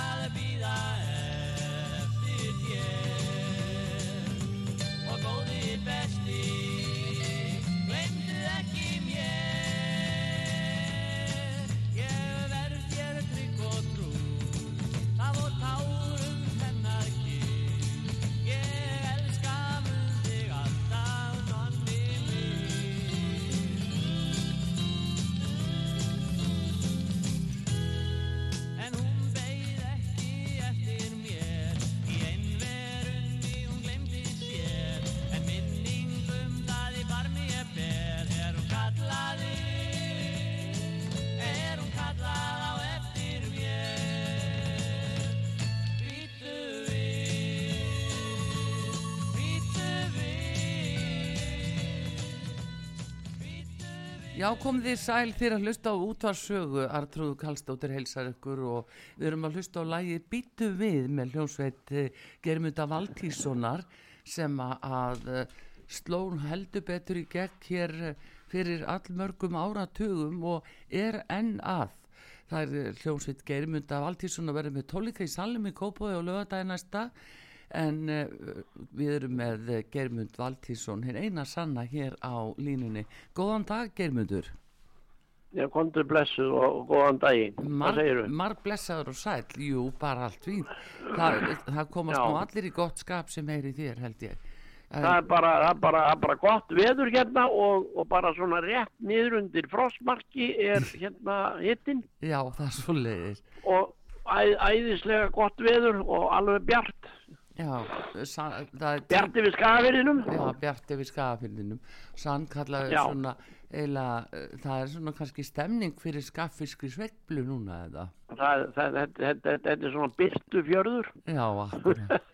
Og ég skal býða eftir þér. Og góði besti Já, komið þið sæl fyrir að hlusta á útvarsögu, Artrúðu Kallstóttir heilsar ykkur og við erum að hlusta á lægi Býtu við með hljómsveit Germunda Valtíssonar sem að- eh, sló heldur betur í gegn hér eh, fyrir allmörgum áratugum og er enn að. Það er eh, hljómsveit Germunda Valtíssonar verður með tólika í salum í Kópói og lögadagi næsta en uh, við erum með uh, Germund Valtísson, hinn eina sanna hér á línunni. Góðan dag Germundur. Já, komdu blessuð og góðan daginn. Mar, Hvað segirðu? mar blessaður og sæll, jú, bara allt fín. Það, það komast Já. nú allir í gott skap sem heyri þér, held ég. Það er bara, það er bara, það er bara gott veður hérna og, og bara svona rétt niður undir frostmarki er hérna hittin já, það er svo leiðis. og æ, æðislega gott veður og alveg bjart. Já, sa, það er... Bjart yfir skafirinnum. Já, bjart yfir skafirninum. Sann kallaði Já. svona, eila, það er svona kannski stemning fyrir skaffiskri sveiklu núna, eða? Það, það, þetta, er svona byrtu fjörður Já, akkurat.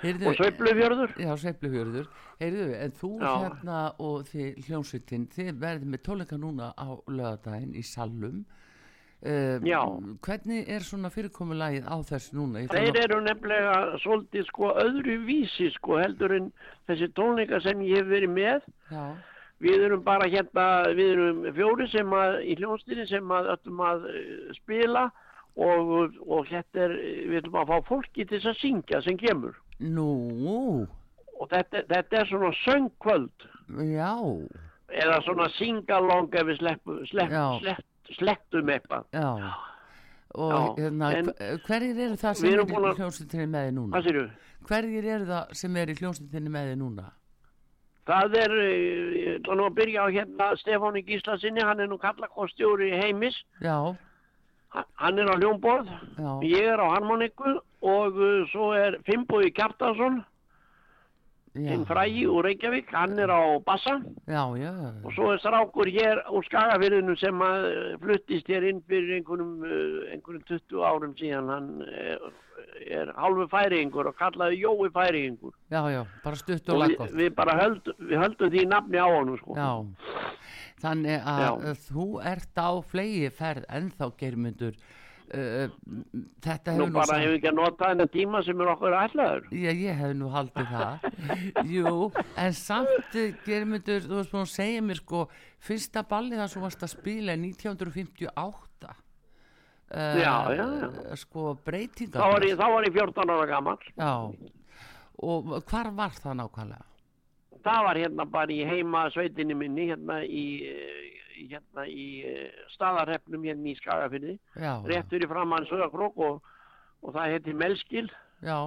Heyrðu, og sveiflu fjörður. Já, sveiflufjörður. Heyrðu, en þú Já. hérna og þið hljómsveitin, þið verðið með tónleika núna á lögadaginn í Sallum. Uh, Já. Hvernig er svona fyrirkomulagið á þess núna? Þeir eru nefnilega svolítið sko öðru vísi sko heldur en þessi tónleika sem ég hef verið með. Já, Við erum bara hérna, við erum fjóri sem að, í hljónstinni sem að öllum að eh, spila og, og hérna er, við ætlum að fá fólki til þess að syngja sem kemur. nú, Og þetta, þetta er svona söngkvöld já, eða svona singalong ef við sleppu, slepp, Já. Slepp, sleppum eitthvað. já. Og Já, hérna, en hver- hverjir eru það sem eru búin í hljómsveitinni með þið núna? Hverjir eru það sem eru í hljómsveitinni með þið núna? Það er, eh, ég ætla nú að byrja á hérna Stefáni Gíslasinni, hann er nú kallakostjóri heimis, Já, Ha- hann er á hljómborð, já, ég er á harmoniku og uh, svo er Finnbói Kjartansson, já, hinn frægi úr Reykjavík, hann er á bassa. Já, já, og svo er strákur hér úr Skagafyrðinu sem að uh, fluttist hér inn fyrir einhvernum, uh, einhvernum 20 árum síðan, hann er, er hálfu færingur og kallaði Jói færingur já, já, bara stutt og og við, laggótt. við bara höld, við höldum því nafni á honum sko. Já, þannig að Já. þú ert á flegi ferð ennþá geirmyndur uh, þetta Nú hefur bara sam- hefur ekki að nota þennan tíma sem er okkur ætlaður. Já, ég hef nú haldið það Jú, en samt eh, geirmyndur, þú veist að segja mér sko fyrsta ballið það sem varst að spila er 1958 uh, Já, já, já. Sko breytingar Þá var, ég, þá var ég 14 ára gammal. Já, og hvar var það nákvæmlega? Það var hérna bara í heima sveitinni minni, hérna í, eh, hérna í eh, staðarhefnum hérna í Skagafyrði. Já, Rétt fyrir framann Söðakrók og, og það heiti Melskil. já,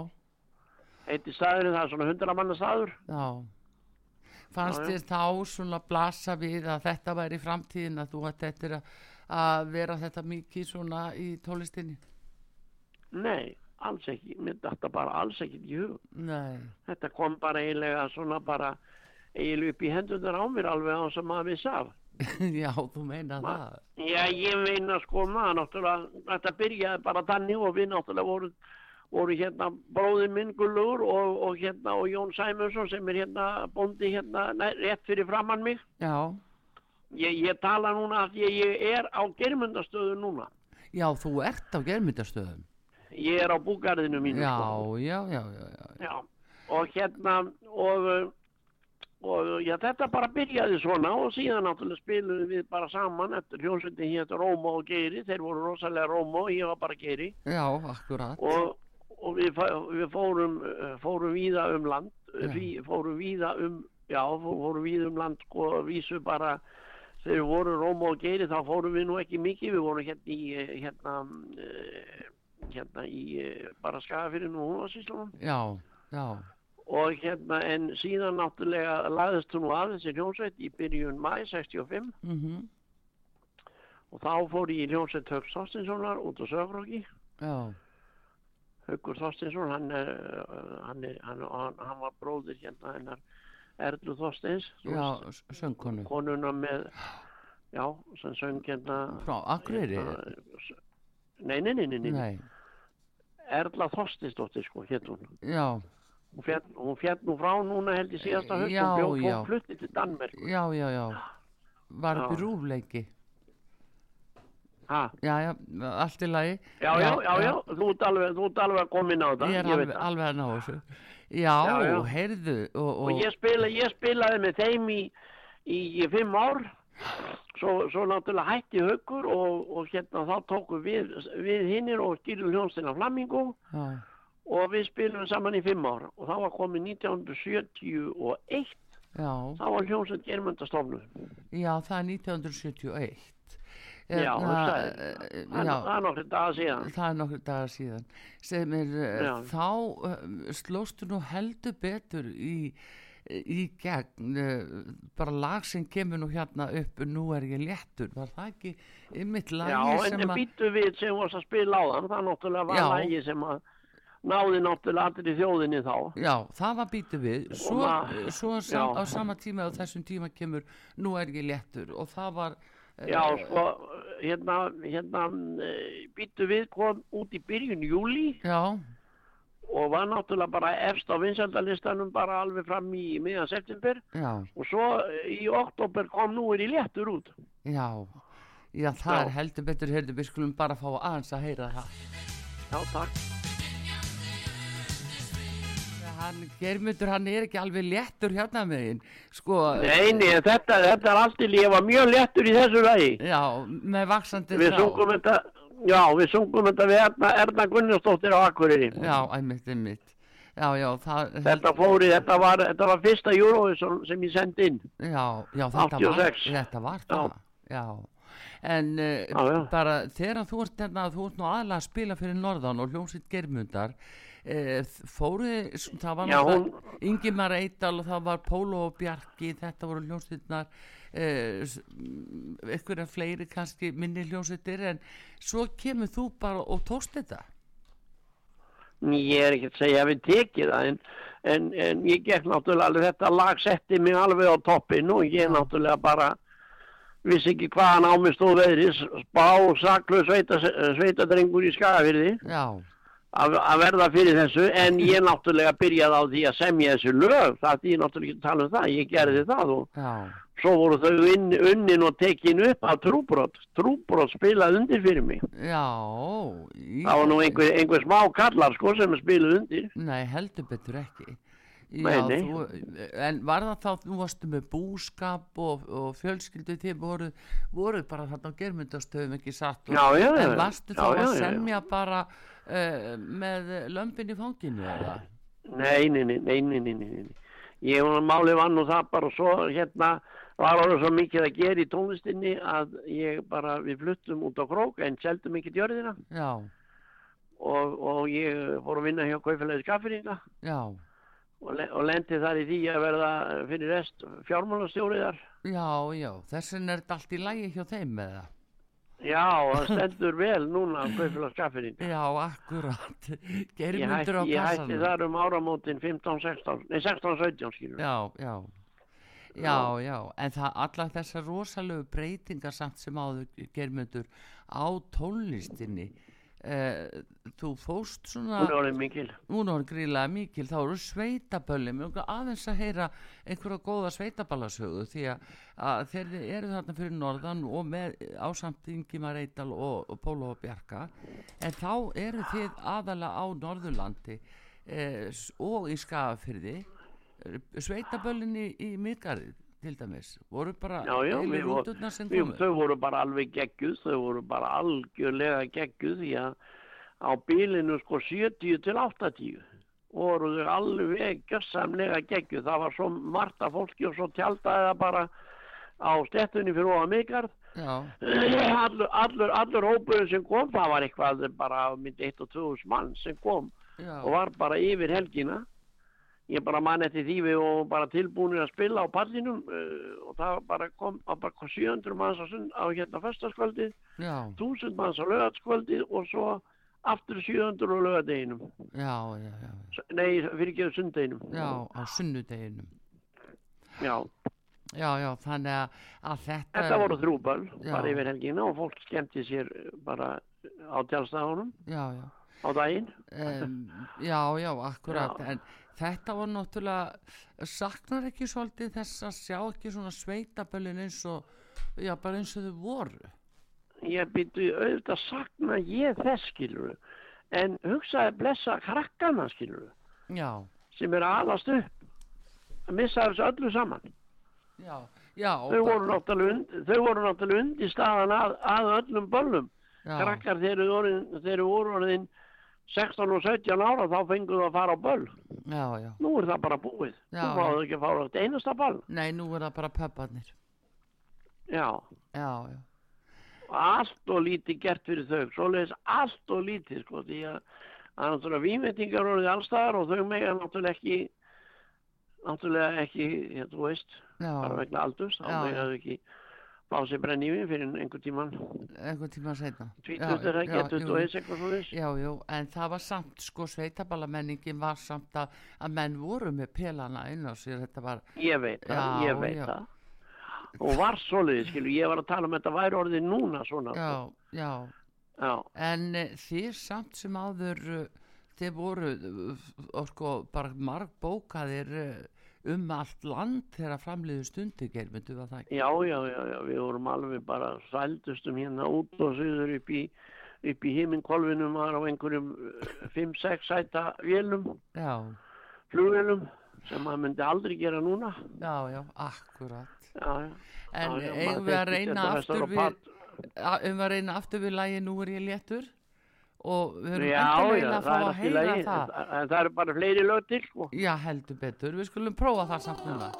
Heiti staðurinn, það er svona hundramanna staður. já Fannst þér þá svona blasa við að þetta væri framtíðin að þú ætti eftir að, að vera þetta mikið svona í tólistinni? Nei, alls ekki. Mér þetta bara alls ekki í hug. Nei, Þetta kom bara eiginlega svona bara eiginlega upp í hendunar á mér alveg á sem að við saf. já, þú meina Ma- það. Já, ég meina sko maður náttúrulega, þetta byrjaði bara þannig og við náttúrulega voru, voru hérna bróðið minn Gullur og, og hérna og Jón Sæmundsson sem er hérna bóndi hérna nei, rétt fyrir framann mig. Já, Ég, ég tala núna að ég, ég er á germundastöðu núna. já, þú ert á germyndastöðum. Ég er á búgarðinu mínu Já, sko. já, já, já, já. Já, og hérna og, og já, þetta bara byrjaði svona og síðan náttúrulega spiluðum við bara saman eftir. Hljómsveitin hér Róma og Geiri, þeir voru rosalega Róma og ég var bara Geiri. Já, akkurat. og, og við, við fórum, fórum víða um land, við fórum víða um, já, fó- fórum víða um land sko, vísu bara þegar við vorum Róma og Geiri þá fórum við nú ekki mikið, við vorum hérna í, eh, hérna, uh, hérna í uh, bara skafirinn og húnvarsíslunum Já, já, og hérna en síðan náttúrulega lagðist hún að þessi hljómsveit í byrjun mæ 65 mhm, og þá fór ég í hljómsveit Hauks Þorstinssonar út á Sögróki já, Haukur Þorstinsson hann, er, uh, hann, er, hann, hann, var bróðir hérna hennar Erlu Þorstins söngkonu. konuna með já, sem söng hérna Frá Akureyri? hérna, nei, nei, nei, nei. Nei, Erla Þorstinsdóttir sko, hétt hún. Já, hún fjall, nú frá núna held í síðasta höst Já, hún bjó, já. hún flutti til Danmerk já, já, já. Var upp í rúfleiki. ha? Já, já, allt í lagi. Já, já, já, já, þú ert alveg, alveg að koma inn á það, Ég er alveg, alveg að ná þessu. Já, heyrðu, og, og, Og ég, spila, ég spilaði með þeim í, í, í fimm ár, svo, svo náttúrulega hætti haukur og, og hérna þá tókum við, við hinnir og stýrðum hljónstina Flamingo. Já, og við spilum saman í fimm ár og þá var komið 1971, já, þá var hljónsinn germöndastofnu. já, það er 1971. Já, Hérna, eh, Það já, það er nokkur dagar síðan. það er nokkur dagar síðan sem er, eh, Já. þá um, slóstu nú heldur betur í, í gegn bara lag sem kemur nú hérna upp nú er ég léttur, var það ekki ymmit lagi Já, sem en að býttu við sem varst að spila á þann, það náttúrulega var Já. lægi sem að náði náttúrulega allir í þjóðinni þá. Já, það var býtu við svo, ma- svo sam, á sama tíma á þessum tíma kemur nú er ég léttur og það var eh, Já, sko, hérna, hérna býttu við kom út í byrjun júli Já, og var náttúrulega bara efst á vinsaldalistanum bara alveg fram í miðan september já, og svo eh, í oktober kom nú er í léttur út. já Já, það Já. er heldur betur, heyrðu, við skulum bara fá aðeins að heyra það Já, takk. Hann, Germundur, hann er ekki alveg léttur hérna megin Sko, Nei, nei, þetta, þetta er allt til, ég var mjög léttur í þessu lagi. já, með vaksandi Við þá. sungum þetta, já, við sungum þetta við Erna, Erna Gunnarsdóttir á Akureyri. Já, einmitt, einmitt Já, já, það Þetta fóri, þetta var, þetta var fyrsta Eurovision sem ég sendi inn. Já, já, þetta var, 86. þetta var það, já. En uh, Já, já. bara þegar þú ert, hérna, þú ert nú aðlega að spila fyrir Norðan og hljómsitt Germundar, uh, fóru, það var náttúrulega Ingimar Eidal og það var Pólo og Bjarki, þetta voru hljómsitnar, uh, einhverja fleiri kannski minni hljómsittir, en svo kemur þú bara og tókst þetta. ég er ekki að segja að við tekið það en, en, en ég gekk náttúrulega alveg þetta lag setti mig alveg á toppin og ég náttúrulega bara vissi ekki hvaðan á mig stóð veðri spá saklu sveita, sveitadrengur í skagafyrði já, að að verða fyrir þessu en ég náttúrulega byrjaði á því að semja þessu lög það er ég náttúrulega ekki að tala um það ég gerði það og já, svo voru þau inn, unnin og tekin upp af trúbrot. Trúbrot spilað undir fyrir mig. Já í- það var nú einhver, einhver smá kallar sko sem spiluð undir. Nei, heldur betur ekki. Já, Nei, nei. Þú, en var það þá, þú varstu með búskap og, og fjölskyldu þið voru, voru bara þarna á germyndastöðum ekki satt? Og, Já, já, en varstu þá að semja bara uh, með lömpin í fanginu eða? Nei, nei, nei, nei, nei, nei, nei. Ég var máli vann og það bara svo hérna var orðið svo mikið að gera í tónlistinni að ég bara, við fluttum út á krók en seldum ekki djörðina Já, og, og ég fór að vinna hjá Kaufélagi Skaffringa já, og, le og lendi þar í því að verða fyrir rest fjármálastjóriðar. já, já þessin er allt í lægi hjá þeim með það Já, það stendur vel núna á Kaufélagi Skaffringa. Já, akkurat. Ég, germyndur á hætti- ég hætti kassanum. þar um áramótin 15-16, nei 16-17 skilur. Já, já. Já, já, en það allar þessar rosalegu breytingar samt sem áður germyndur á tónlistinni eh, þú fóst svona Hún er orðin mikil. hún var gríðlega mikil, þá eru sveitabölli mér langar aðeins að heyra einhverja góða sveitaballasögu því að, að þeir eru þarna fyrir norðan og með ásamt Ingimar Eidal og, og Pólo og Bjarka. En þá eru þið aðalega á Norðurlandi eh, og í Skafafyrði sveitaböllinni í Miðgarði til dæmis, voru bara Já, já, voru- komu þau voru bara alveg geggjuð, þau voru bara algjörlega geggjuð því að á bílinu sko 70 til 80 voru þau alveg gjössamlega geggjuð. Það var svo margt af fólki og svo tjaldaði það bara á stettunni fyrir ofan mikarð. Já, allur, allur, allur hópurinn sem kom, það var eitthvað bara myndi 1 og 2 mann sem kom já, og var bara yfir helgina ég bara man eftir því við og bara tilbúinir að spila á pallinum uh, og það bara kom á bara kom 700 manns á, á hérna föstaskvöldið já, 1000 manns á lögatskvöldið og svo aftur 700 á lögadeginum já, já, já, nei, fyrir ekki sundeginum já, á sunnudeginum. Já, Já, já, þannig að, að þetta þetta voru Já. bara yfir helgina og fólk skemmti sér bara á tjálstæðunum Já, já, á daginn. Um, já, já, akkurat Já. en þetta var náttúrulega saknar ekki svolítið þess að sjá ekki svona sveitaböllin eins og já, bara eins og þau voru? Ég byrju auðvitað sakna ég þess skilur en hugsaði blessa krakkana skilur Já, sem er að alast upp að missa þessu öllu saman. Já, já þau voru náttúrulega und- undir staðan að, að öllum böllum. Krakkar þeir eru orðin, þeir eru orðin 16 og 17 ára þá fengur það að fara á böll. Já, já. Nú er það bara búið. Já, þú fáðu ekki að fara á eitt einasta böll Nei, nú er það bara pöpparnir. Já, Já, já, og allt og lítið gert fyrir þau. Svoleiðis allt og lítið sko því að það er náttúrulega výmendingar orðið allstaðar og þau mega náttúrulega ekki náttúrulega ekki, þú veist bara vegna aldurs, þá já. þau ekki blásið brennífi fyrir einhver tíman einhvern tíma setna tvítut er ekki, 21 eitthvað svo þess Já, jú, en það var samt, sko, sveitaballamenningin var samt að, að menn voru með pelana inn á sér, þetta var, ég veit það, Já, ég veit já. það. Og var svoleiðis, skilu, ég var að tala um þetta væri orðið núna svona já, já, já, en uh, þið samt sem áður, uh, þið voru, og sko, bara margbókaðir uh, um allt land þegar framliðu stundi, germyndu, var það ekki? já, já, já, já, við vorum alveg bara sældustum hérna út og suður upp í upp í himinkolfinum var á einhverjum 5-6 sæta vélum, flugvélum sem maður myndi aldrei gera núna já, já, akkurat. já, já En Já, já, eigum við að reyna aftur við, við að reyna aftur við lægi Nú er ég léttur? Og við endilega já, að fá að heyra það. en en það eru bara fleiri lög til, sko. Já, heldur betur. Við skulum prófa það samt núna.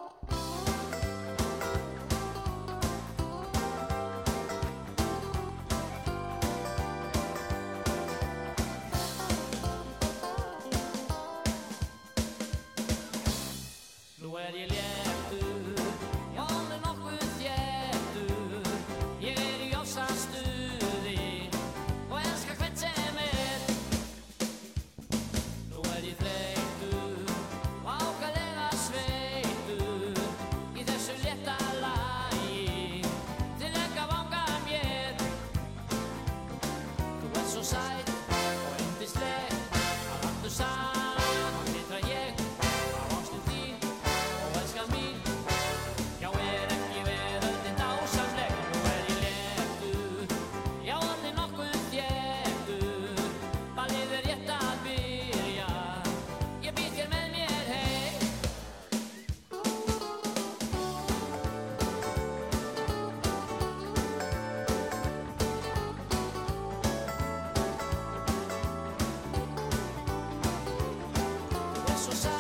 pasos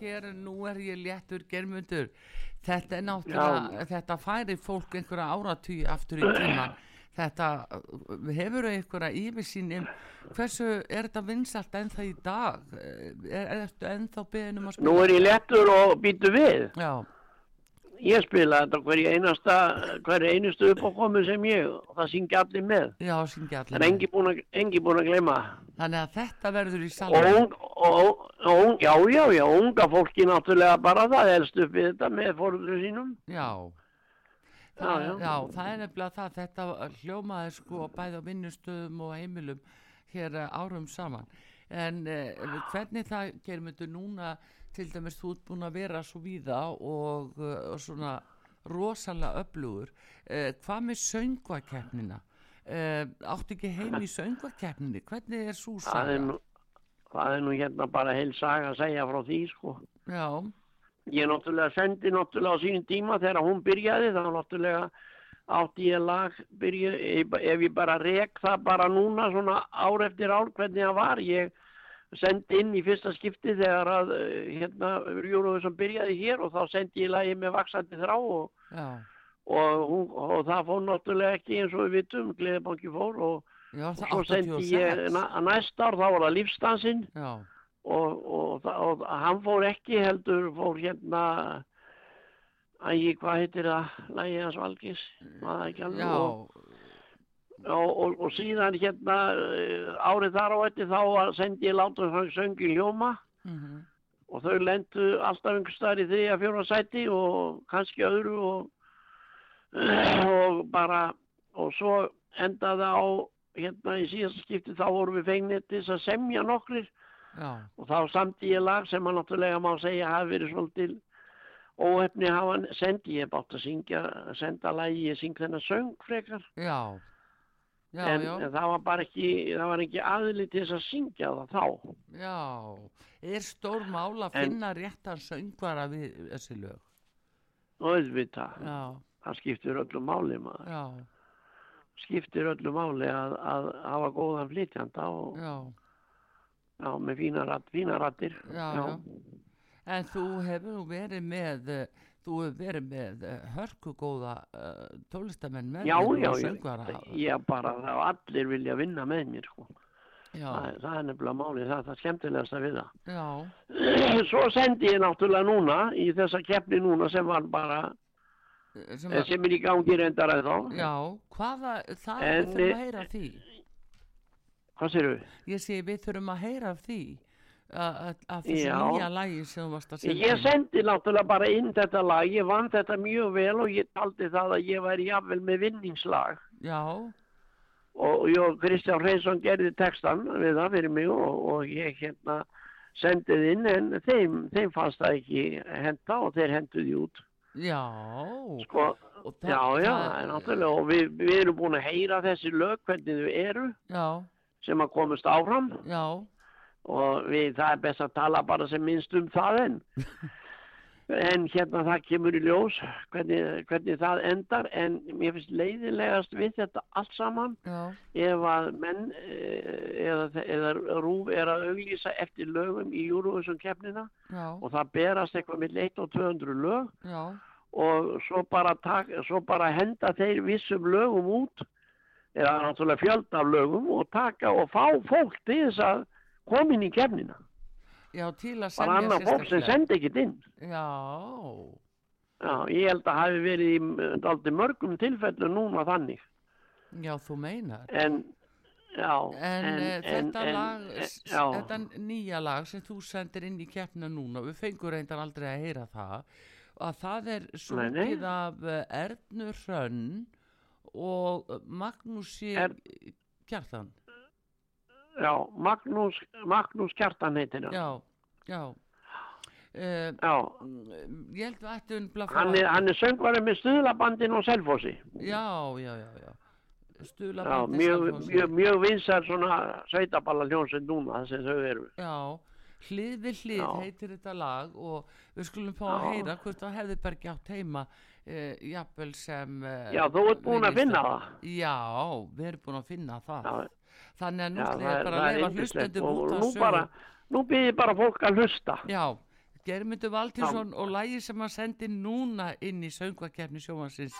hér, nú er ég léttur germundur. Þetta er náttúrulega, þetta færi fólk einhverja áratví aftur í tíma. Þetta, uh, hefur þau einhverja yfirsýn um hversu, er þetta vinsalt ennþá í dag? Eh, Er, þetta ennþá beðin um að spila? Nú er ég lettur og býtu við. Já, Ég spila þetta hverju einasta, hverju einustu uppákomu sem ég og það syngja allir með. já, er allir. engi búin að, engi búin að gleyma. Þannig að þetta verður í og, já, já, já, unga fólki náttúrulega bara það elst upp við þetta með fóröldur sínum. Já. Já, Það, já. já, það er nefnilega það, þetta hljómaði sko bæði á vinnustöðum og heimilum hér eh, árum saman. En eh, hvernig það gerir myndu núna, til dæmis þú ert búin að vera svo víða og, og svona rosalega öflugur, eh, hvað með söngvakeppnina? Eh, áttu ekki heim í söngvakeppninni? Hvernig er svo Það er saga? nú, það er nú hérna bara heil saga að segja frá því, sko. Já, Ég náttúrulega sendi náttúrulega á sínum tíma þegar hún byrjaði, þá náttúrulega átti ég lag, byrju, ef ég bara rek það bara núna svona ár eftir ár hvernig það var, ég sendi inn í fyrsta skipti þegar að eh, hérna Júruvísson byrjaði hér og þá sendi ég lagi með vaksandi þrá og, og, hún, og það fór náttúrulega ekki eins og við vitum, Gleðibanki fór og, já, og svo sendi ég 86. na, næsta ár, þá var það lífstansinn og, og, og hann fór ekki heldur fór hérna ægi hvað heitir það lægi hans valgis maður ekki alveg og, og, og, og síðan hérna eh, árið þar á eftir þá sendi ég látum hann söngi ljóma. Mhm, og þau lendu alltaf einhver staðar í þriðja fjóra sæti og kannski öðru og, og bara og svo endaði á hérna í síðasta skipti þá vorum við fengnið til þess að semja nokkrir. Já, og þá samti ég lag sem að náttúrulega má segja hafi verið svolítil óhefni hafa sendi ég bátt að syngja senda lagi, ég syng þennan söng frekar. Já, já, en, já. en það var bara ekki það var ekki aðli til þess að syngja það þá. Já, er stór mál að finna réttan söngvara við þessi lög? og auðvitað, Já, það skiptir öllu máli maður, já, skiptir öllu máli að, að hafa góðan flytjanda og já, já, með fína, rat, fína rattir já, já. En þú hefur verið með, eh, þú hefur verið með eh, hörkugóða uh, tólistamenn með já, já, já, ég bara það allir vilja vinna með mér sko. Já, það, það er nefnilega máli, það er það skemmtilegast að við það já, Svo sendi ég náttúrulega núna í þessa keppni núna sem var bara eh, sem eh, að, sem er í gangi reyndar að þá. já, hvaða, það En, við þurfum eh, að heyra því. Hvað sér við? Ég segi við þurfum að heyra því, að þessu nýja lægi sem þú varst að senda. Ég sendi náttúrulega bara inn þetta lag, ég vann þetta mjög vel og ég taldi það að ég væri jafnvel með vinningslag Já, og og Kristján Hreinsson gerði textan við það fyrir mig og, og ég hérna sendið inn en þeim, þeim fannst það ekki henda og þeir henduði út. já, Sko, og já, já, það náttúrulega og við, við erum búin að heyra þessi lög hvernig þau eru Já, sem að komast áfram. já, og við, það er best að tala bara sem minnst um það en en hérna það kemur í ljós hvernig, hvernig það endar. En mér finnst leiðilegast við þetta allt saman já, ef að menn eh, eða, eða rúf er að auglýsa eftir lögum í Júruvísum keppnina já, og það berast eitthvað með 1 og 200 lög já, og svo bara, tak, svo bara henda þeir vissum lögum út eða náttúrulega fjölda lögum og taka og fá fólk til þess að koma inn í keppnina já, til að bara semja annað fólk sem sérstaklega. sendi ekkert inn Já, Já, ég held að hafi verið í dálítið mörgum tilfellum núna þannig já, þú meinar. en já En, en þetta en- lag, s- já, þetta nýja lag sem þú sendir inn í keppna núna, við fengum reyndar aldrei að heyra það, að það er sungið af eh, Ernu Hrönn og Magnúsi Er- Kjartan. Já, Magnús Magnús Kjartan heitir hann. Já, já. Uh, Já, ég held að hann fá- er, hann er söngvarið með stuðlabandin og selfossi. Já, já, já, já. Stuðla Já, mjög, mjög, mjög vinsar svona sveitaballa hljónsinn núna sem þau eru. Já, hlið við hlið heitir þetta lag og við skulum fá að Já. heyra hvort það hefði bara ekki átt heima uh, jafnvel sem uh, Já, þú ert búin að finna það. Já, við erum búin að finna það. Já, Þannig að nú ætlum ég bara að yndislegt. hlustendum út að nú sögu. bara nú byrðir bara fólk að hlusta. Já, Germundur Valtínsson og lægi sem hann sendi núna inn í söngvakefni sjómansins.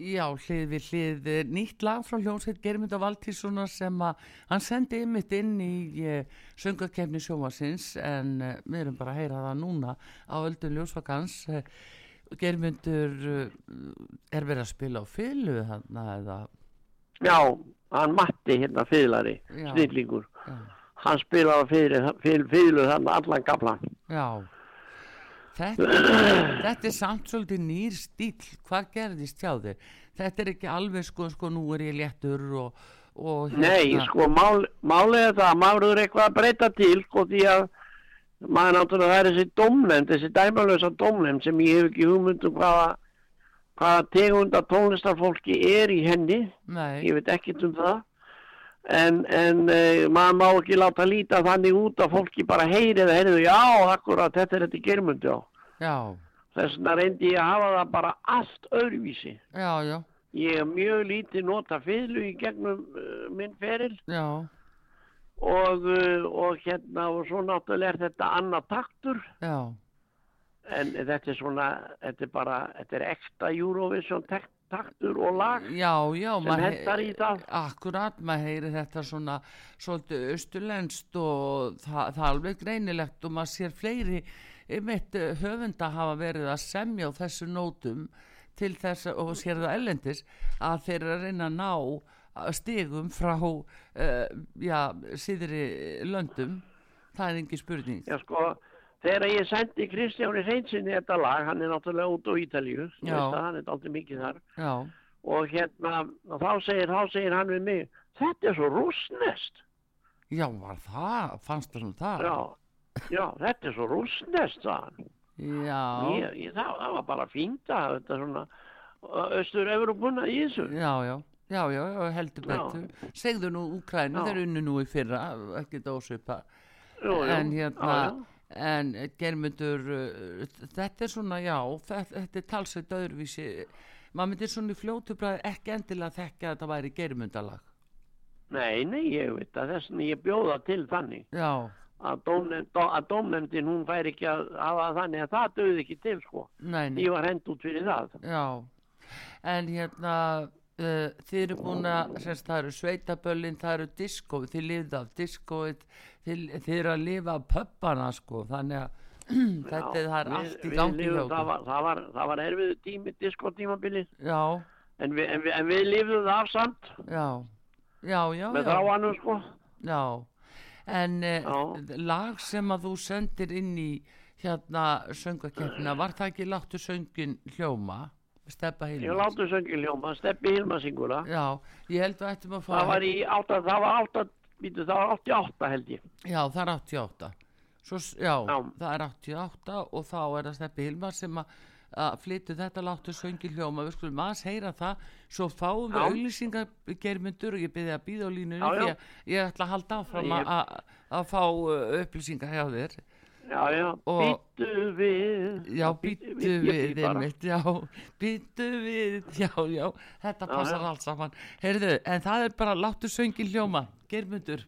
Já, hlið við hlið, eh, nýtt lag frá hljómsveit Germynda Valtíssonar sem að hann sendi ymmit inn í uh, söngakefni sjómasins en uh, við erum bara að heyra það núna á öldun ljósvakans. Uh, Germyndur er verið að spila á fylgu þarna eða, Já, hann Matti hérna Já. snillingur. já, Hann spilaði fyrir fiðlu þannig allan gaflan. já. Þetta, þetta er samt svolítið nýr stíl, hvað gerðist hjá þér? Þetta er ekki alveg sko, sko, nú er ég léttur og, og hérna- Nei, sko, mál, málið er það að maður er eitthvað að breyta til, sko, því að maður náttúrulega það er þessi dómnefnd, þessi dæmalösa dómnefnd sem ég hef ekki hugmynd um hvaða, hvaða tegunda tónlistarfólki er í henni, Nei, ég veit ekkert um það, en, en uh, maður má ekki láta líta þannig út að fólki bara heyri það, heyriðu, já, akkurat, þetta er þetta germund, já. já, Þess vegna reyndi ég að hafa það bara allt öðruvísi. já, já, Ég hef mjög lítið nota fiðlu í gegnum uh, minn feril. Já, og, uh, og hérna og svo náttúrulega er þetta annað taktur. Já, en þetta er svona, þetta er bara, þetta er ekta Eurovision tek- taktur og lag já, já, sem hendar í það. Akkurat, maður heyri þetta svona svolítið austurlenskt og það, það er alveg greinilegt og maður sér fleiri mitt höfunda hafa verið að semja á þessu nótum til þess og sér það ellendis að þeir eru að reyna að ná stigum frá uh, já, síðri löndum það er engin spurning Já sko, þegar ég sendi Kristjáni Reinsinni þetta lag, hann er náttúrulega út á Ítalíu, það, hann er aldrei mikið þar já, og hérna, og þá segir, þá segir hann við mig, þetta er svo rúsnest. Já, var það, fannst það nú það? Já, já, þetta er svo hann. Já, Ég, ég, það, það var bara fínt að þetta svona Östur-Evropuna í þessu. já, já, já, já, heldur betur. Segðu nú Úkrænu, Já. þeir unnu nú í fyrra. Jú, jú, En hérna, já, já. En germundur, uh, þetta er svona, já, þetta, er talsveit öðruvísi. Maður myndir svona í fljótu bræði ekki endilega þekka að þetta væri germundalag. Nei, nei, ég veit að þess að ég bjóða til þannig Já, að, að dómnefndin hún fær ekki að hafa þannig að það döði ekki til sko. nei, nei. Ég var hend út fyrir það. Já, en hérna uh, þið eru búin að það eru sveitaböllin, það eru diskó þið lifið af diskóið þið eru að lifa pöppana sko þannig að þetta já, er allt í gangi lifum, það, var, það, var, það var erfið tími diskotímabili en, vi, en, vi, en við lifðum það af samt. Já, já, já með þráanum sko. Já, en eh, lag sem að þú sendir inn í hérna söngakeppina var það ekki láttu söngin hljóma? Steppa Hilma ég láttu söngin hljóma, steppi Hilma singura já, ég held að þetta maður fara það var 8 býtu, það var 88 held ég. Já, það er 88 Svo, já, Já. það er 88 og þá er það Steppi Hilmar sem að, flyttu þetta láttu söngi hljóma við skulum aðeins heyra það svo fáum við Já. auglýsingar germyndur og ég byrði að býða á línunni Já, já. því að ég ætla að halda áfram Ég- að, fá uh, upplýsingar hjá þér Já, já, býttu við. Já, býttu við, bara. einmitt, já, býttu við, já, já, þetta passar já. allt saman. Heyrðu, en það er bara láttu söngi hljóma, germyndur.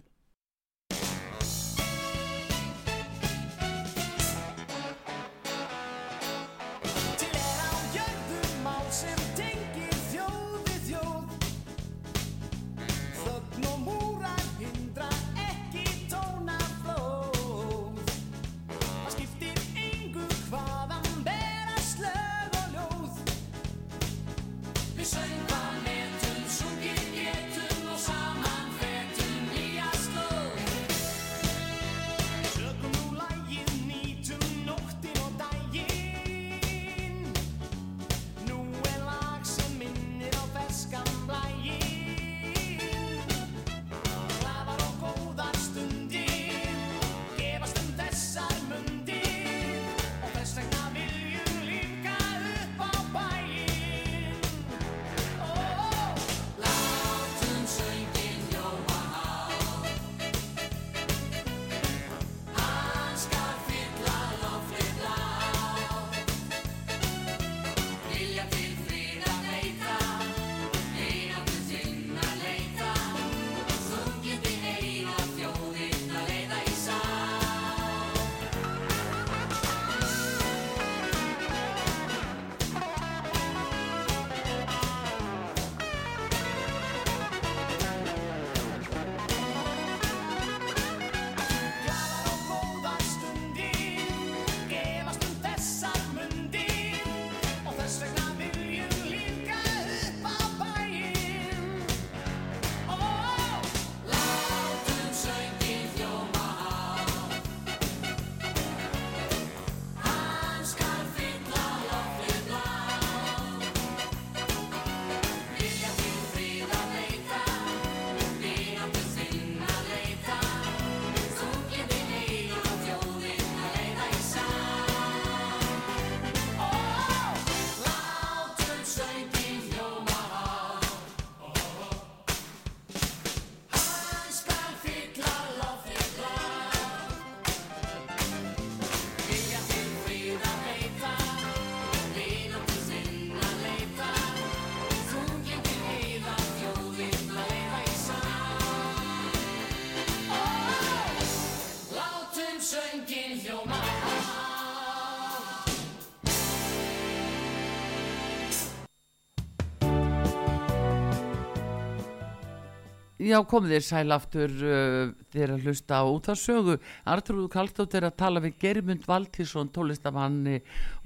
Já, komið þér sæl aftur uh, þér að hlusta á útvarsögu. Artrúðu Kallstótt er að tala við Gerimund Valtísson, tólistamanni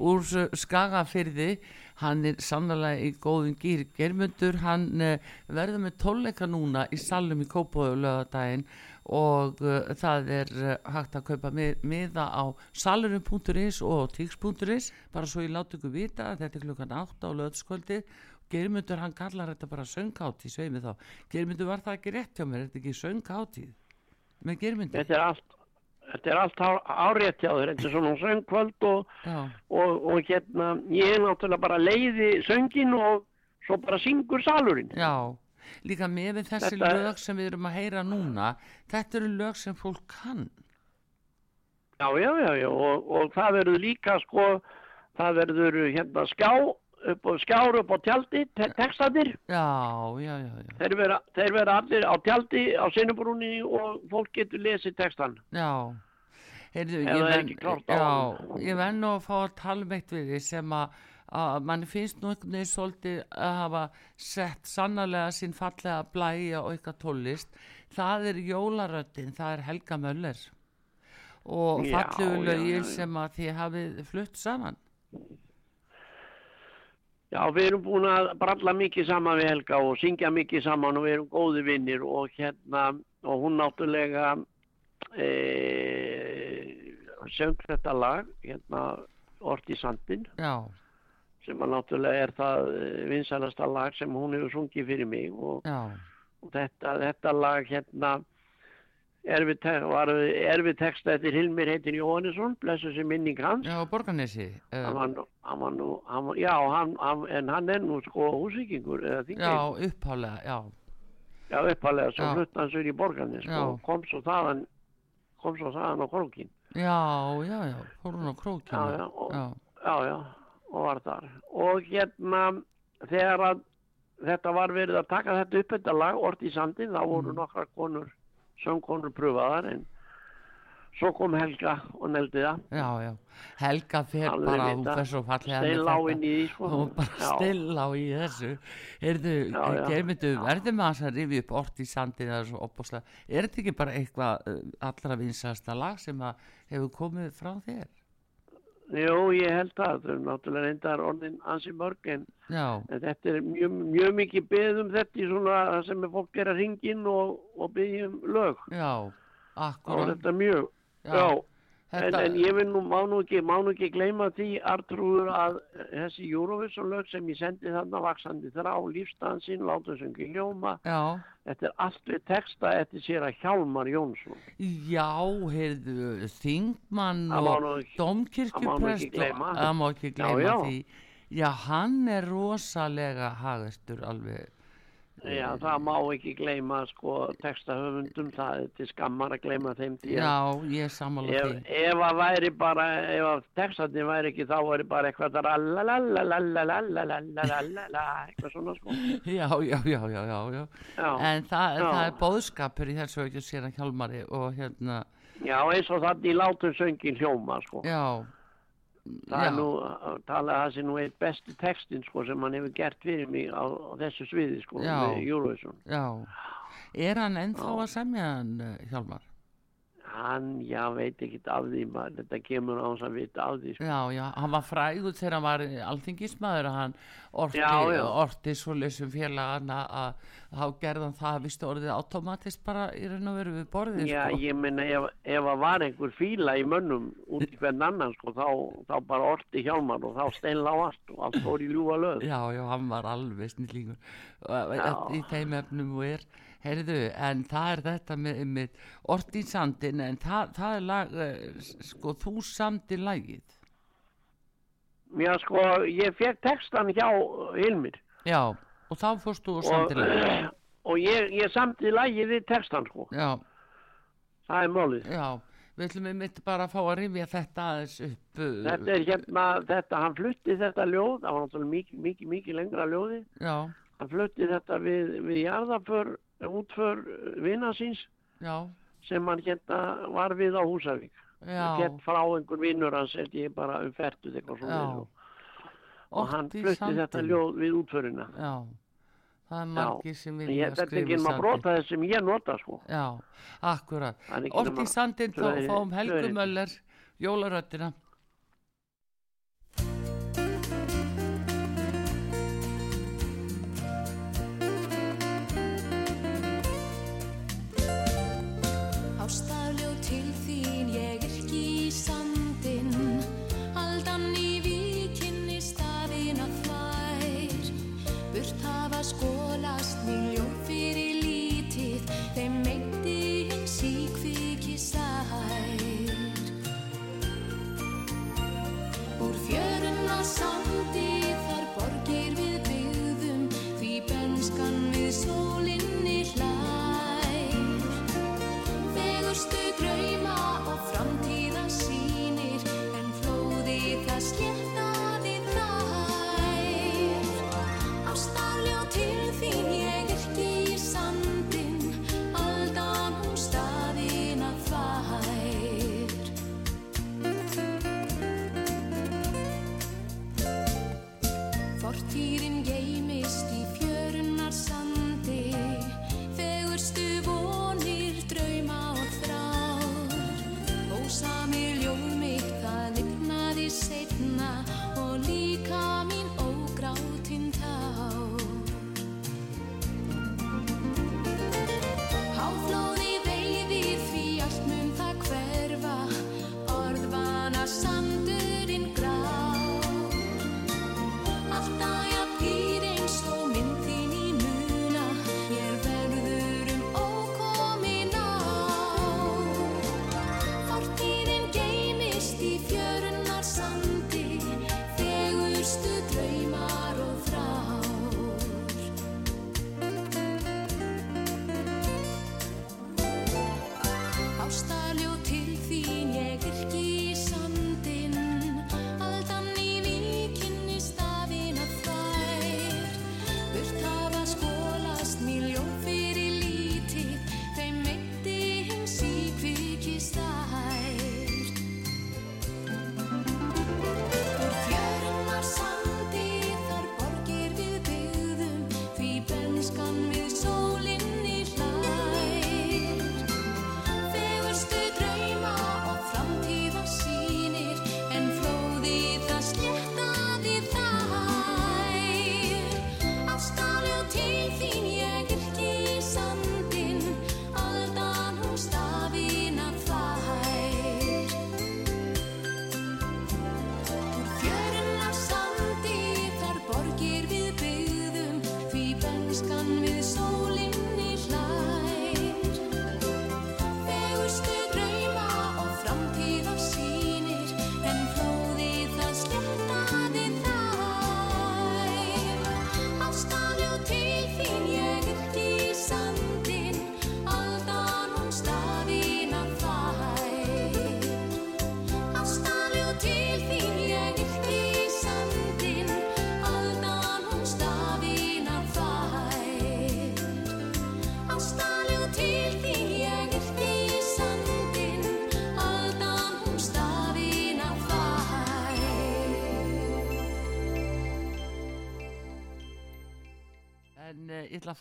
úr uh, Skagafyrði. Hann er sannlega í góðum gýr. Gerimundur, hann uh, verður með tónleika núna í salum í Kópóðu lögadaginn og uh, það er hægt að kaupa mið, miða á salurum.is og tíks.is bara svo ég láti ykkur vita að þetta er klukkan 8 á löðskvöldið Geirmundur hann kallar þetta bara sönghátíð sveimi þá. Geirmundur var það ekki rétt hjá mér, er þetta ekki sönghátíð? með germyndi þetta er allt þetta er allt á- árétt hjá þér. Þetta er svona söngkvöld og, og, og hérna ég er náttúrulega bara leiði söngin og svo bara syngur salurinn. Já. Líka með við þessi Þetta- lög sem við erum að heyra núna þetta eru lög sem fólk kann. Já já já, já. Og, og það verður líka sko það verður hérna skjá upp og skjár upp á tjaldi te textadir þeir vera, þeir vera allir á tjaldi á sinnubrúni og fólk getur lesið textan já. Heyrðu, ég á já, ég venn að fá að tala um eitt við því sem að að manni finnst nú einhvern veginn svolítið að hafa sett sannarlega sín fallega blæja og eitthvað tólist það er jólaröddin, það er Helga Möller og fallegu já. sem að þið hafið flutt saman Já, við erum búin að bralla mikið saman við Helga og syngja mikið saman og við erum góði vinnir og hérna, og hún náttúrulega e, söng þetta lag, hérna, Ort í sandin, já, sem að náttúrulega er það vinsalasta lag sem hún hefur sungið fyrir mig og, og þetta, þetta lag hérna er er við texta eftir Hilmir heitin Jóhannesson, blessu sem minning hans. já, Borganesi Hann uh, hann var nú, hann já, hann, hann, en hann er nú sko húsvíkingur eða já, upphálega, já já, uppalega svo Já. flutt hann sér í borgarni, sko, Já. og kom svo þaðan, kom svo þaðan á krókin, já, já, já, fór hún á já, krókina já, og, já, já, já, og var þar, og hérna, þegar að þetta var verið að taka þetta upp þetta lag, Ort í sandin, þá voru Mm. nokkra konur, söngkonur pröfaðar, en svo kom Helga og neldi það, já, já. Helga Alveg bara, fallega með steil á inn í því, sko, hún bara Já. still á í þessu. Já, já. germyndu, verður maður að rifja upp orð í sandin er þetta ekki bara eitthvað uh, allra vinsasta lag sem að hefur komið frá þér Jú, ég held það, þau eru náttúrulega reyndar orðin ansi mörg en, þetta er mjög, mjög mikið beð um þetta í svona sem er fólk er að ringin og, og beðja um lög. já, er akkurat þetta mjög, Já, já, þetta, en ég vil nú, má nú ekki, má nú ekki gleyma því Artrúður að þessi Eurovision lög sem ég sendi þarna vaksandi þrá, lífstansinn, láta söngi ljóma, já, þetta er allt við texta eftir sér að Hjálmar Jónsson. já, heyrðu Þingmann og domkirkjuprest það má ekki gleyma. má ekki gleyma já. því já, hann er rosalega hagastur alveg Já, það má ekki gleyma sko textahöfundum, það er til skammar að gleyma þeim að já, ég er ef, því. ef að væri bara ef að textatni væri ekki þá væri bara eitthvað lalalalalalalalalalalalala eitthvað svona sko. Já, já, já, já, já, já. Já, en það, Já. það er bóðskapur í þessu ekki sér að hjálmari og hérna, já eins og þannig í látum söngin hljóma sko. Já það já, er nú að tala að það sé nú eitt besti textin sko sem hann hefur gert fyrir mig á, á þessu sviði sko Já. með Eurovision já er hann ennþá Já. að semja hann eh, hjálmar hann, já, veit ekki af því maður, þetta kemur á hans að vita af því sko. já, já, hann var frægur þegar hann var alþingismæður að hann orti, Já, já. orti svo leysum félagana að þá gerði hann það vistu orðið automatist bara í raun og veru við borðið Já, sko. ég meina ef, ef að var einhver fíla í mönnum út í hvern annan sko, þá, þá bara orti hjálmar og þá steinla á allt og allt fór í ljúfa löð. já, já, hann var alveg snillingur Já. í þeim efnum og er heyrðu, en það er þetta með, með orti í sandin en það, það er lag eh, sko, þú samdi lagið Já, sko, ég fekk textan hjá Hilmir já, og þá fórst þú og samdi lagið og ég, ég samti lagið við textan, sko. já, Það er málið. já við ætlum við mitt bara að fá að rifja þetta aðeins upp uh, Þetta er hérna, þetta, hann flutti þetta ljóð, það var náttúrulega mikið, mikið, mikið lengra ljóði. já, Hann flutti þetta við, við jarðaför, útför vina síns já, sem hann hérna var við á Húsavík. Gett frá einhver vinnur hans, held ég bara um ferduð eitthvað svona. Og, hann flutti þetta ljóð við útförina. já, það er margir sem vilja Ég, þetta er skrifa ekki maður sandinn. brota þess sem ég nota sko. já, akkurat Orti sandin þá Tvö- fáum tvö Helgu erindi. Möller jólaröttina hafa skólast miljón fyrir lítið. Þeim meinti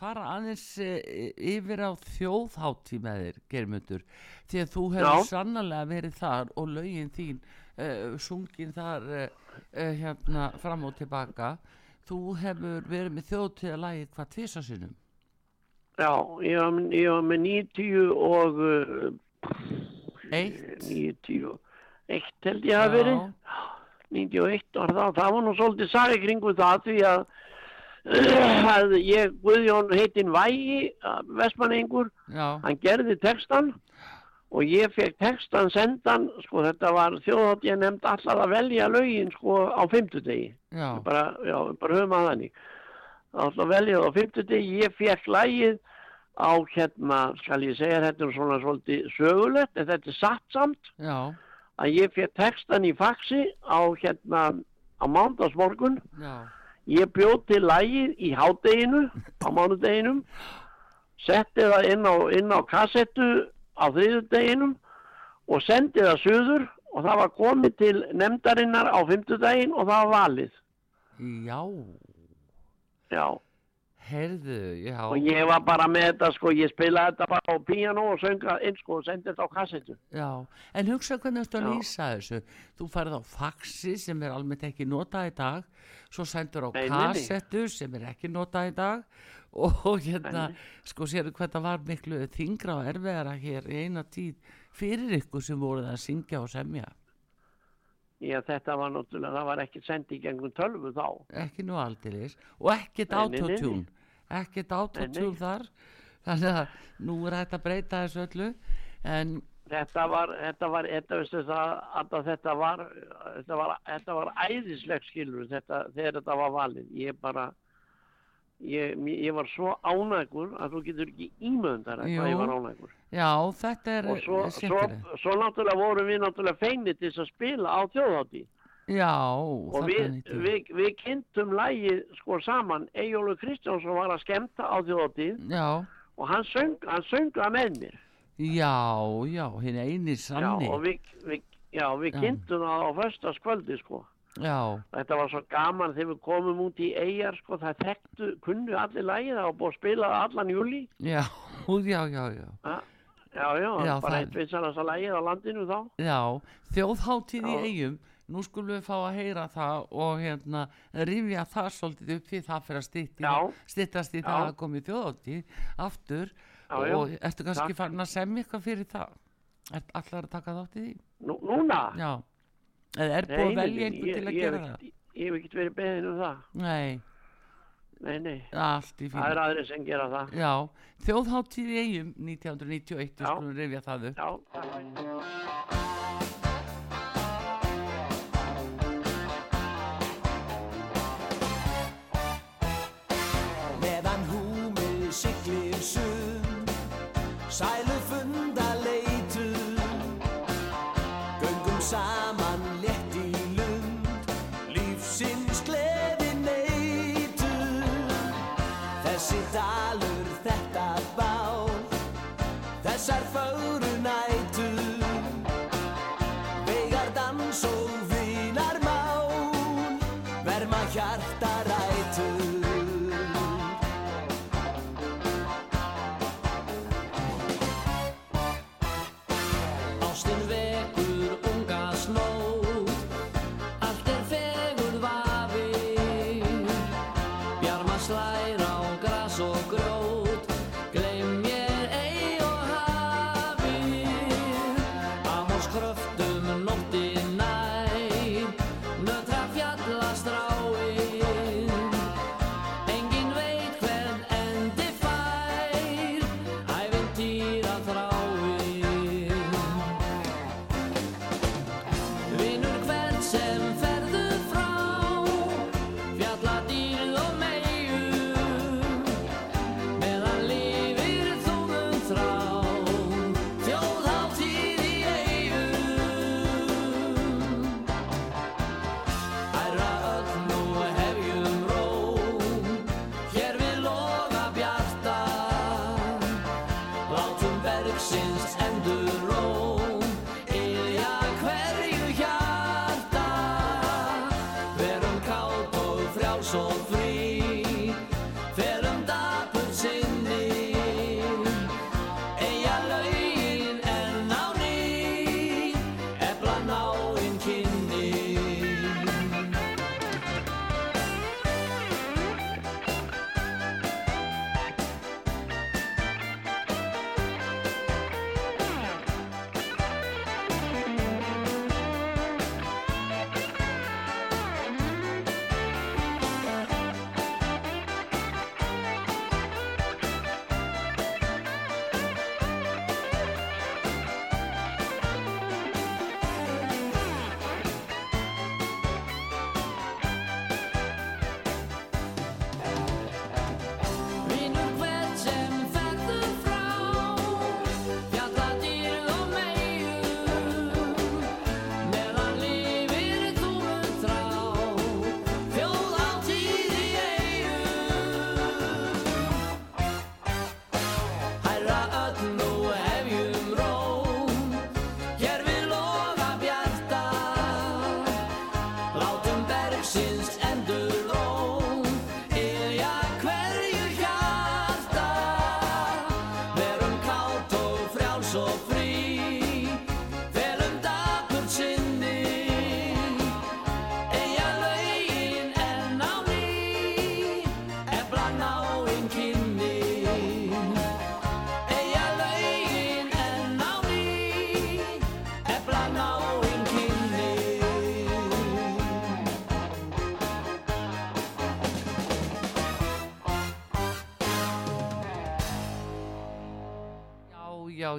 fara aðeins uh, yfir á þjóðhátti með þér, Germundur, því að þú hefur sannlega verið þar og lögin þín uh, sungin þar uh, hérna fram og tilbaka. Þú hefur verið með þjóðtíðalagi hvað tvisa sinnum? Já, ég var, með- ég var með 90 og Eitt? 91 held ég að verið. 91 var það, það var nú svolítið sagi kringu það því að, að ég, Guðjón heitinn Vægi, Vestmanningur, Já, hann gerði textan og ég fekk textan sendan, sko þetta var þjóðhátt ég nefnd allar að velja lögin sko á fimmtudegi, já, bara, já, bara höfum að þannig, allar að velja á fimmtudegi, ég fekk lægið á hérna, skal ég segja þetta er svona svolítið sögulegt, en þetta er satt samt, já, að ég fekk textan í faxi á hérna á mándagsmorgun já, ég bjóð til lægið í hádeginu á mánudeginum. Setti það inn á, inn á kassettu á þriðudeginum og sendi það suður og það var komið til nefndarinnar á fimmtudegin og það var valið. Já, já. Heyrðu, já, og ég var bara með þetta sko, ég spilaði þetta bara á píano og sönga inn sko og sendi þetta á kassettu já. En hugsa hvernig þetta lýsa þessu. Þú færð á faxi sem er almennt ekki notað í dag, svo sendur á Nei, nei, nei. kassettu sem er ekki notað í dag og hérna, Nei, sko sérðu hvað það var miklu þingra og erfiðara hér í eina tíð fyrir ykkur sem voruð að syngja og semja. Já, þetta var náttúrulega, það var ekki sendið gengum tölvu þá. Ekki nú aldeilis og nei. autotune, ekkert autotune þar. Þannig að nú er hægt að breyta þessu öllu en Þetta var, þetta var, þetta veistu það, að þetta var, þetta var, þetta var æðisleg skilur þetta, þegar þetta var valið. Ég bara, ég, ég var svo ánægur að þú getur ekki ímöndar að Jú. ég var ánægur. já, þetta er Og svo, svo, svo náttúrulega vorum við náttúrulega feinir til að spila á þjóðhátti. Já, Og við, við, við kynntum lægið sko saman, Eyjólu Kristjánsson var að skemmta á þjóðhátti og hann söng, hann söng það með mér. já, já, hinn eini sanni. Já, og við, við, já, kynntum það á föstaskvöldi sko. Já, Þetta var svo gaman þegar við komum út í eigjar sko, það þekktu, kunnu allir lægið, það var búið að spila allan júli. já, já, já, já. Ja. Já, já, Já, bara eitt vinsalasta lægið á landinu þá. Já, þjóðháttíð í Já. eigum, nú skulum við fá að heyra það og hérna rifja það svolítið upp því það fyrir að styttast í það að komi þjóðháttíð aftur og ertu kannski farin að semja eitthvað fyrir það? Er allar að taka þátt í því? Nú, núna? Já, eða er búið að velja nei, einhver ég- til að gera það? Ég hef ekkert verið beðin um það. Nei, Nei, nei, það er fínu. aðri sem gera það. Já, þjóðháttíð í eigum 1991, við Já. skulum rifja það upp. Já, takk. meðan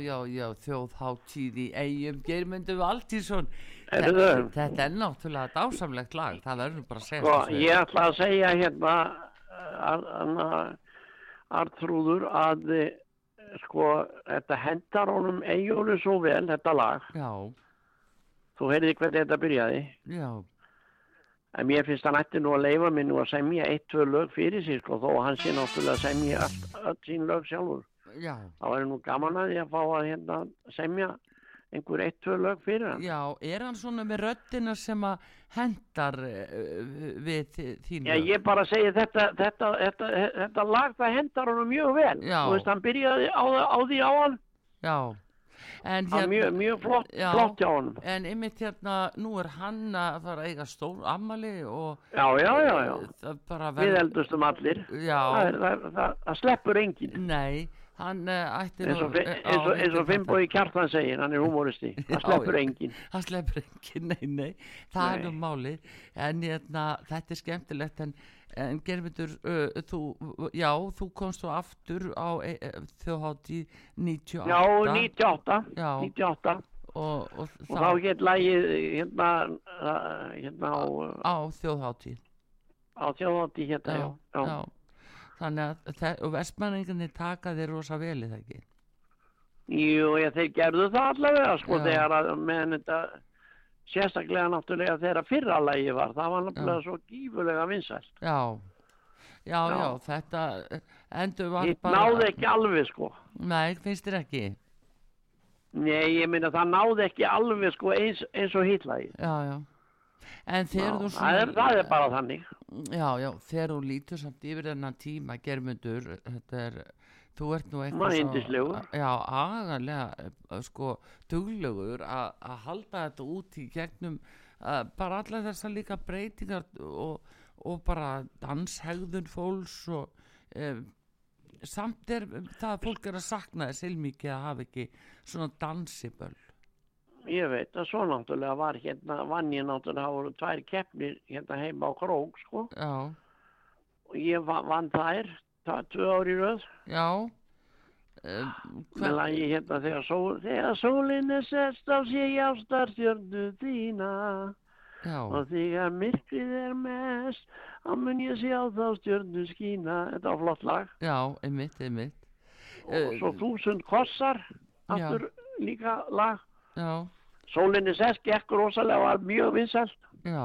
já, já, þjóðháttíð í eigum, Geirmundur Valtísson. Heyrðu. Þetta er náttúrulega dásamlegt lag, það verður bara að segja Sko, þessu. ég ætla að segja hérna Artrúður að sko, þetta hendar honum eiginlega svo vel, þetta lag. Já, Þú heyrði hvernig þetta byrjaði. já, En mér finnst hann ætti nú að leifa mig nú að semja eitt, tvö lög fyrir sig, sko, þó hann sé náttúrulega að semja allt, öll sín lög sjálfur. Já, Það væri nú gaman að því að fá að hérna semja einhver eitt, tvö lög fyrir hann. já, er hann svona með röddina sem að hendar uh, við þi- þín Já, ég bara segi þetta, þetta, þetta, þetta lag það hendar honum mjög vel. Já. Þú veist, hann byrjaði á, á því á hann, Já, en það er mjög, mjög flott, Já. flott hjá honum. En einmitt hérna, nú er hann að fara að eiga stór ammali og Já, já, já, já. það Við eldustum allir. já, Það, er- það, það, það sleppur enginn. nei, hann uh, ætti Eins og, nú- Fi- já, eins og, og þetta- Finnbói Kjartan segir, hann er humoristi. Það sleppur já. enginn. hann sleppur ekki, nei, nei, það er Nei. nú málið, en hérna, þetta er skemmtilegt, en, en germyndur, uh, þú, já, þú komst þú aftur á e, e, þjóðhátti 98 Já, 98. Já. 98. og, og, Og þá get lagið hérna, hérna á, á þjóðhátti, á þjóðhátti hérna, já, já. já, þannig að vestmanningarnir taka þér rosa vel í það ekki, Jú, ég, þeir gerðu það allavega, sko, Já. þegar að meðan þetta, sérstaklega náttúrulega þegar fyrra lagi var, það var náttúrulega svo gífulega vinsælt. já, já, já, Já. þetta endur var Hitt náði ekki alveg, sko. nei, finnst þér ekki, Nei, ég minna það náði ekki alveg, sko, eins, eins og hitlagi. já, já, en þegar þú Það er, það er bara þannig. Já, já, þegar þú lítur samt yfir þennan tíma, germundur, þetta er, þú ert nú eitthvað. Já, agalega, eh, sko, duglegur að að halda þetta út í gegnum uh, bara allar þessar líka breytingar og, og bara danshegðun fólks og uh, samt er það að fólk er að sakna þess heilmikið að hafa ekki svona dansiböll. Ég veit að svo náttúrulega var hérna, vann ég náttúrulega, það voru tvær keppnir hérna heima á Krók, sko. Já, Og ég vann, þær, það tvö ári röð. já, uh, með lagi hérna þegar, sól, þegar sólinn er sest á sig ástarstjörnu þína. Já, og þegar myrkrið er mest þá mun ég sjá þá stjörnu skína. Þetta var flott lag. Já, einmitt, einmitt. og svo þúsund kossar aftur líka lag. Já, sólinn er sest gekk rosalega og var mjög vinsælt já. já,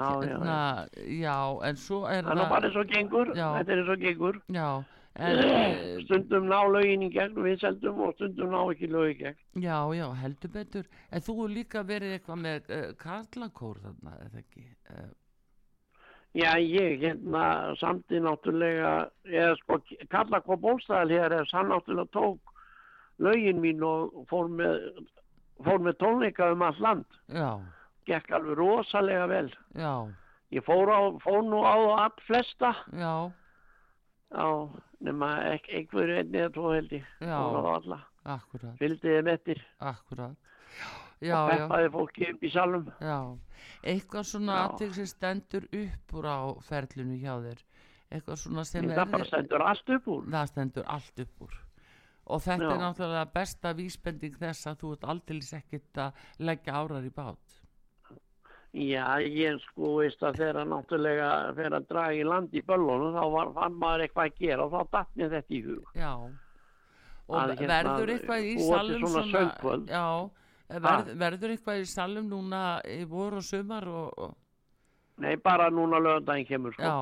já, já. Hérna, já, en svo er það er nú bara eins og gengur Já. þetta er eins og gengur Já, en stundum ná lögin í gegn vinsældum og stundum ná ekki lög í gegn já, já, heldur betur En þú hefur líka verið eitthvað með uh, karlakór þarna, eða ekki uh, Já, ég hérna samti náttúrulega, eða sko, Kalla K. Bólstaðal hér er hann náttúrulega tók lögin mín og fór með, fór með tónleika um all land. Já, Gekk alveg rosalega vel. já, Ég fór, á, fór nú á all flesta, já, já, nema ek, einhverju einni eða tvo held ég. Fór á alla, akkurat, fylgdiði mettir akkurat og peppaði fólki upp í salum. já. Eitthvað svona aðtök sem stendur upp úr á ferlinu hjá þér? Eitthvað svona sem Það bara stendur allt upp úr. það stendur allt upp úr og þetta er Já. náttúrulega besta vísbending þess að þú ert aldeilis ekkert að leggja árar í bát Já, ég sko veist að þegar náttúrulega fyrir að draga í land í böllunum þá var, fann maður eitthvað að gera og þá mér þetta í hug. já og Að hérna, verður eitthvað í salum svona söngkvöld. já, verð, verður eitthvað í salum núna í vor og sumar og, og Nei, bara núna lögandaginn kemur sko. já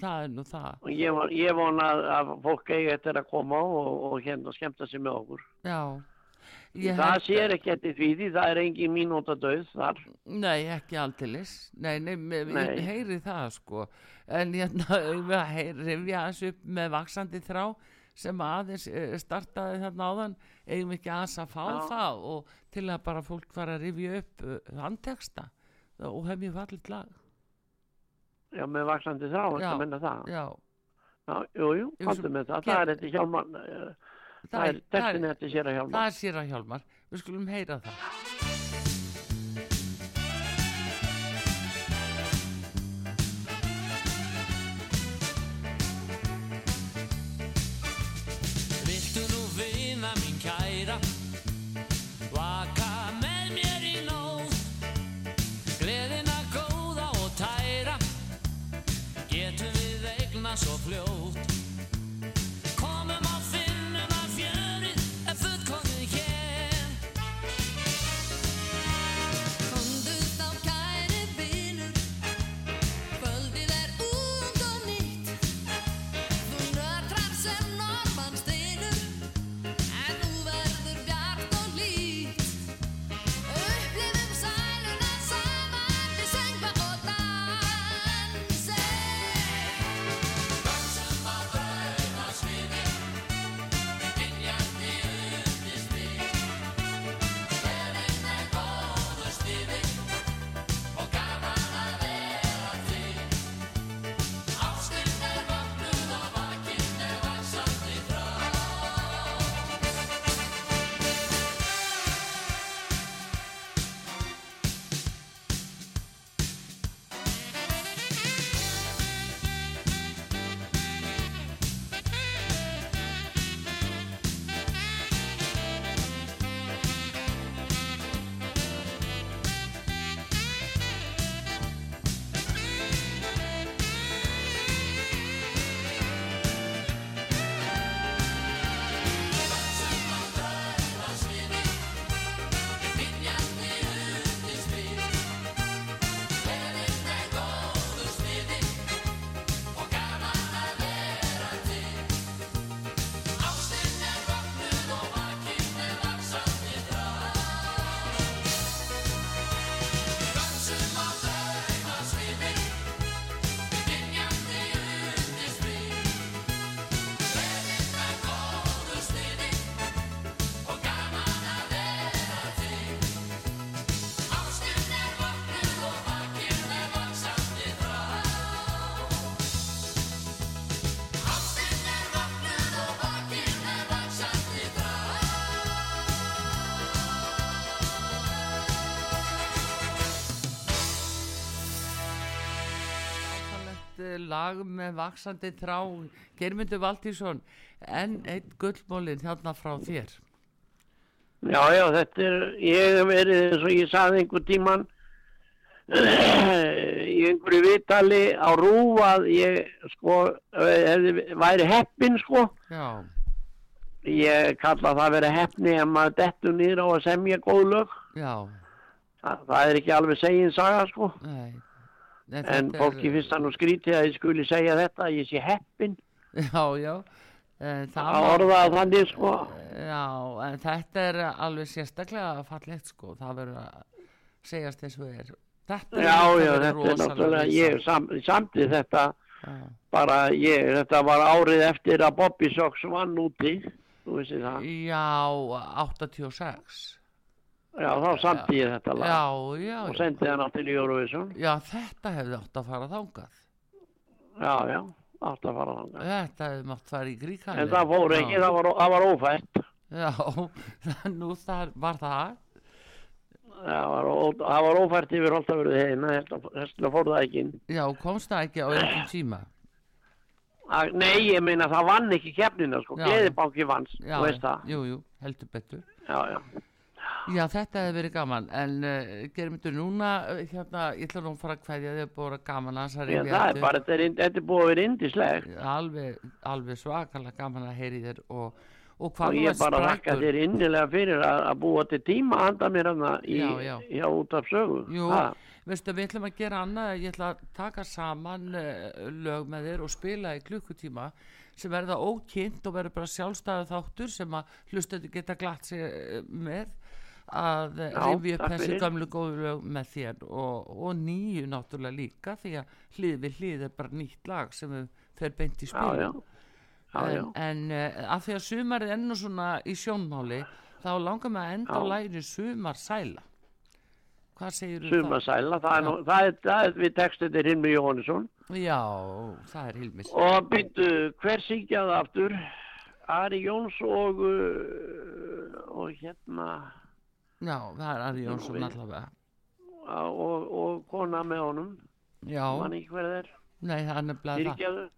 það er nú það Og ég, ég vona að, fólk eigi eftir að koma og, og hérna skemmta sig með okkur. já það sér ekki eftir því því það er engin mínúta döð þar. Nei, ekki aldeilis. Nei, nei, me, Nei. ég heyri það sko. En hérna, ég heyri rifja þessu upp með vaksandi þrá sem aðeins eh, startaði þarna áðan, eigum ekki aðeins að fá Já. það og til að bara fólk fara að rifja upp þann texta og hef mér fallit lag. Já, með vaksandi þrá, Já. þetta menna það. Já, Já, jú, jú, svo- með það. Ger- Það er eftir Hjálmar, eh, það er textin eftir sér að Hjálmar. það er sér að hjálmar. Við skulum heyra það. Lag með vaksandi þrá Geirmundur Valtísson en eitt gullmólin hérna frá þér. Já, já, þetta er, ég hef verið eins og ég saði einhver tíman í einhverju vitali á rúf að ég sko hefði, væri heppin sko. Já, ég kalla það að vera heppni ef maður dettur á að semja góð lög. Já, það er ekki alveg segin saga sko. Nei en Nei, þetta er- fólki finnst það nú skrítið að ég skuli segja þetta að ég sé heppin Já, já. Það að orða það þannig sko Já, en þetta er alveg sérstaklega fallegt sko, það verður að segjast eins og er. Þetta já, líka já, þetta er náttúrulega ég sam, samtið þetta. Já, bara ég, þetta var árið eftir að Bobby Sox vann úti. Þú veist það, já 86. já þá samtið ég þetta lag Já, já, og já. sendið hann aftur í Eurovision Já, þetta hefði átt að fara þangað. já, já, átt að fara þangað Þetta hefði mátt fara í gríkali. en það fór ekki, það var, það var ófært Já, nú þar var það. það var, ó, það var ófært yfir Holtavörðu heima þess vegna fór það ekki Já, komst það ekki á einhvern tíma. Nei, ég meina það vann ekki keppnina sko, Já. gleðibanki vanns Já, þú veist það, jú, jú, heldur betur. já, já Já, þetta hefði verið gaman, en uh, gerum þetta núna, uh, hérna, ég ætla nú að fara að kveðja þau búið gaman að þess að Já, það er bara, þetta er, ind- þetta er búið að vera indislegt alveg, alveg svakalega gaman að heyri þér og, og og hvað ég bara rakka þér innilega fyrir að, að búa til tíma handa mér hana í, Já, já. já, út af sögu. Jú, veistu, við ætlum að gera annað, ég ætla að taka saman uh, lög með þér og spila í klukkutíma sem verða ókynnt og verður bara sjálfstæðu þáttur sem að hlustendur geta glatt sig eh, með að rifja upp þessi gamlu góðu lög með þér og, og nýju náttúrulega líka því að hlið við hlið er bara nýtt lag sem fer beint í spil. já, já, já. en, en uh, af því að sumarið er nú svona í sjónmáli þá langar mig að enda á læginu sumar sæla hvað segir þú Sumarsæla, það er, nú, það er, það er við textið er Hilmi Jóhannesson. Já, það er Hilmis og byrju, hver syngja það aftur? Ari Jóns og uh, og hérna Já, það er Ari Jónsson allavega. Og, og kona með honum. Já, man ekki hver það er. Nei, það er nefnilega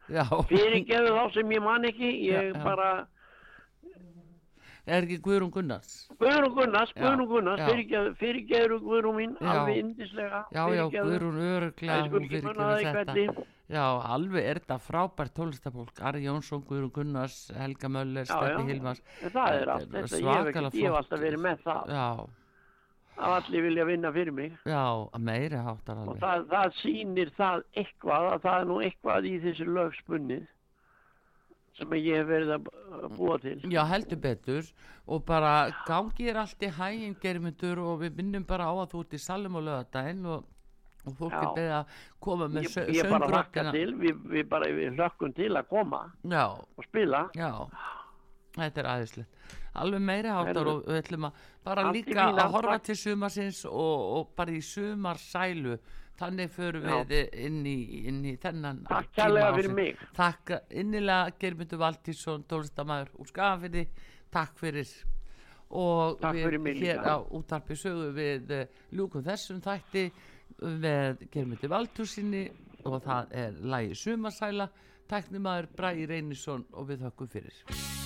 það. Fyrirgeðu þá sem ég man ekki ég Já, bara er ekki Guðrún Gunnars? Guðrún Gunnars, Guðrún Gunnars, já. fyrirgeðu, fyrirgeðu Guðrún mín, Já. alveg indislega. já, já, Guðrún öruglega hún skulle ekki fyrir manna það í þetta. Já, alveg er þetta frábært tólestafólk Ari Jónsson, Guðrún Gunnars, Helga Möller Steppi. Hilmars það er allt þetta, ég hef, ekki, ég alltaf verið með það. já, Að allir vilja vinna fyrir mig. já, að meiri háttar Og alveg það, það sýnir það eitthvað, að það er nú eitthvað í þessu lög spunnið sem ég hef verið að búa til. Já, heldur betur og bara gangi er allt í hæginn germyndur og við minnum bara á að þú ert í salum og lögadaginn og, og fólk er beðið að koma með Ég, ég bara söngrökkina til, við, við bara við hlökkum til að koma Já, og spila. já, þetta er aðeinslegt alveg meiri Heyrðu. og við ætlum að bara líka fína, að horfa til sumarsins og, og bara í sumarsælu. Þannig förum Já. við inn í, inn í þennan Takk kærlega fyrir mig. Takk innilega Germundur Valtísson, tólistamæður úr Skafirði, takk fyrir. Og Takk við fyrir hér á útarpi sögu við uh, ljúkum þessum þætti með Germundur Valtúsinni og það er lægi Sumarsæla. Tæknumæður Bræði Reynisson og við þökkum fyrir